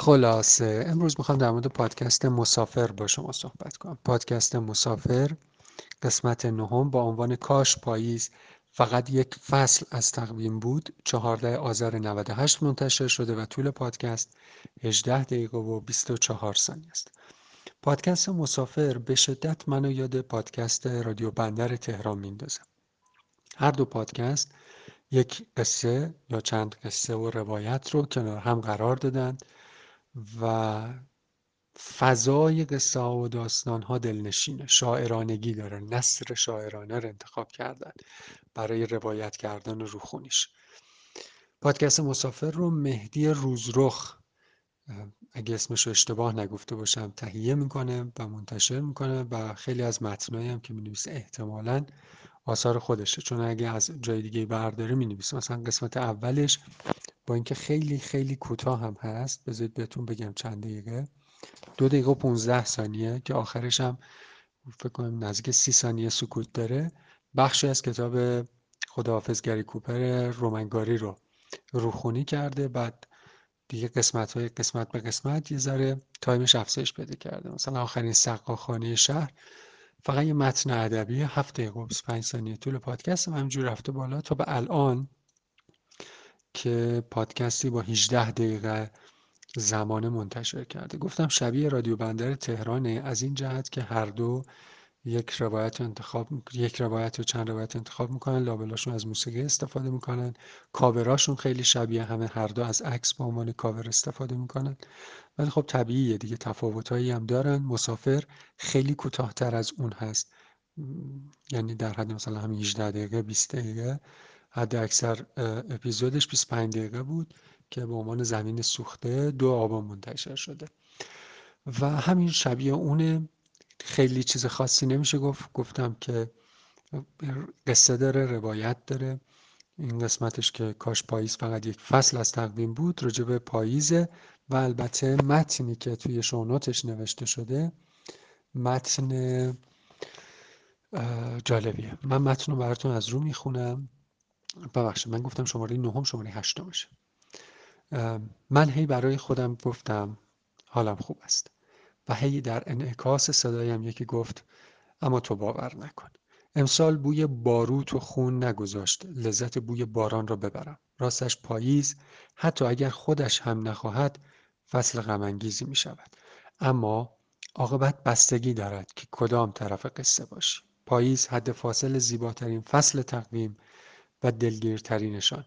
خلاصه. امروز می‌خوام در مورد پادکست مسافر با شما صحبت کنم. پادکست مسافر قسمت نهم با عنوان کاش پاییز فقط یک فصل از تقویم بود. 14 آذر 98 منتشر شده و طول پادکست 18 دقیقه و 24 ثانیه است. پادکست مسافر به شدت منو یاد پادکست رادیو بندر تهران میندازه هر دو پادکست یک قصه یا چند قصه و روایت رو کنار هم قرار دادن. و فضای قصه ها و داستان ها دلنشینه. شاعرانگی داره. نصر شاعرانه رو انتخاب کردن. برای روایت کردن روخونیش. پادکست مسافر رو مهدی روزرخ اگه اسمش رو اشتباه نگفته باشم تهیه می‌کنه و منتشر می‌کنه و خیلی از متنایی هم که می‌نویسه احتمالا آثار خودشه. چون اگه از جای دیگه برداره می‌نویسه. مثلا قسمت اولش اینکه خیلی خیلی کوتاه هم هست. بذارید بهتون بگم چند دقیقه. دو دقیقه و 15 ثانیه که آخرش هم فکر کنم نزدیک سی ثانیه سکوت داره. بخشی از کتاب خداحافظ گری کوپر رومن گاری رو روخونی کرده. بعد دیگه قسمت های قسمت به قسمت یه ذره time ش افزایش پیدا کرده. مثلا آخرین سقاخانه شهر فقط یه متن ادبی هفت دقیقه و 25 ثانیه طول پادکست هم همینجور رفته بالا تا به الان که پادکستی با 18 دقیقه زمان منتشر کرده. گفتم شبیه رادیو بندر تهرانه. از این جهت که هر دو یک روایت انتخاب یک روایت و چند روایت انتخاب می‌کنن. لابلاشون از موسیقی استفاده می‌کنن. کاوراشون خیلی شبیه همه. هر دو از عکس با عنوان کاور استفاده می‌کنن. ولی خب طبیعیه دیگه. تفاوتهایی هم دارن. مسافر خیلی کوتاهتر از اون هست. یعنی در حد مثلا همین 18 دقیقه 20 دقیقه. حد اکثر اپیزودش 25 دقیقه بود که به عنوان زمین سوخته دو آبان منتشر شده. و همین شبیه اونه خیلی چیز خاصی نمیشه گفت. گفتم که قصه داره روایت داره. این قسمتش که کاش پاییز فقط یک فصل از تقویم بود راجع به پاییزه و البته متنی که توی شونوتش نوشته شده متن جالبیه. من متن رو براتون از رو می‌خونم. ببخشید من گفتم شماره نهم شماره هشتمشه من هی برای خودم گفتم حالم خوب است و هی در انعکاس صدایم یکی گفت اما تو باور نکن. امسال بوی باروت و خون نگذاشت. لذت بوی باران را ببرم. راستش پاییز حتی اگر خودش هم نخواهد فصل غمانگیزی می شود. اما عاقبت بستگی دارد که کدام طرف قصه باشی. پاییز حد فاصل زیباترین فصل تقویم و دلگیرترینشان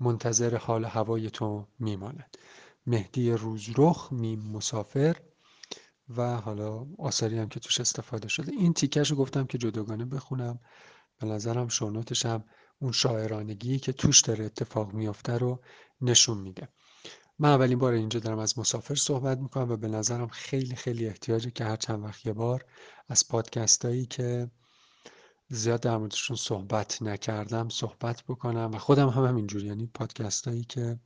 منتظر حال هوای تو میماند. مهدی روزرخ میم مسافر و حالا آثاری هم که توش استفاده شده. این تیکش رو گفتم که جداگانه بخونم. به نظرم شونوتش هم اون شاعرانگی که توش داره اتفاق میافته رو نشون میده. من اولین بار اینجا دارم از مسافر صحبت می‌کنم و به نظرم خیلی خیلی احتیاجه که هر چند وقت یه بار از پادکست هایی که زیاد در موردشون صحبت نکردم صحبت بکنم و خودم هم همینجور یعنی پادکست هایی که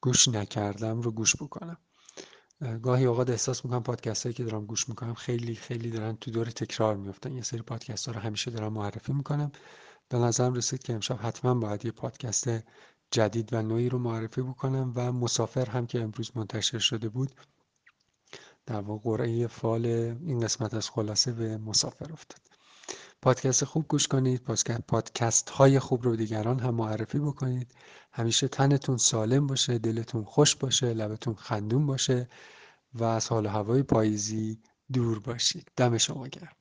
گوش نکردم رو گوش بکنم. گاهی اوقات احساس می‌کنم پادکست هایی که دارم گوش می‌کنم خیلی خیلی دارن تو دور تکرار میفتن یه سری پادکست ها رو همیشه دارم معرفی می‌کنم. به نظرم رسید که امشب حتما باید یه پادکست جدید و نوعی رو معرفی بکنم و مسافر هم که امروز منتشر شده بود در واقع قرعه فال این قسمت از خلاصه به مسافر افتاد. پادکست خوب گوش کنید پادکست های خوب رو دیگران هم معرفی بکنید. همیشه تنتون سالم باشه دلتون خوش باشه لبتون خندون باشه و از حال هوای پاییزی دور باشید. دم شما گرم.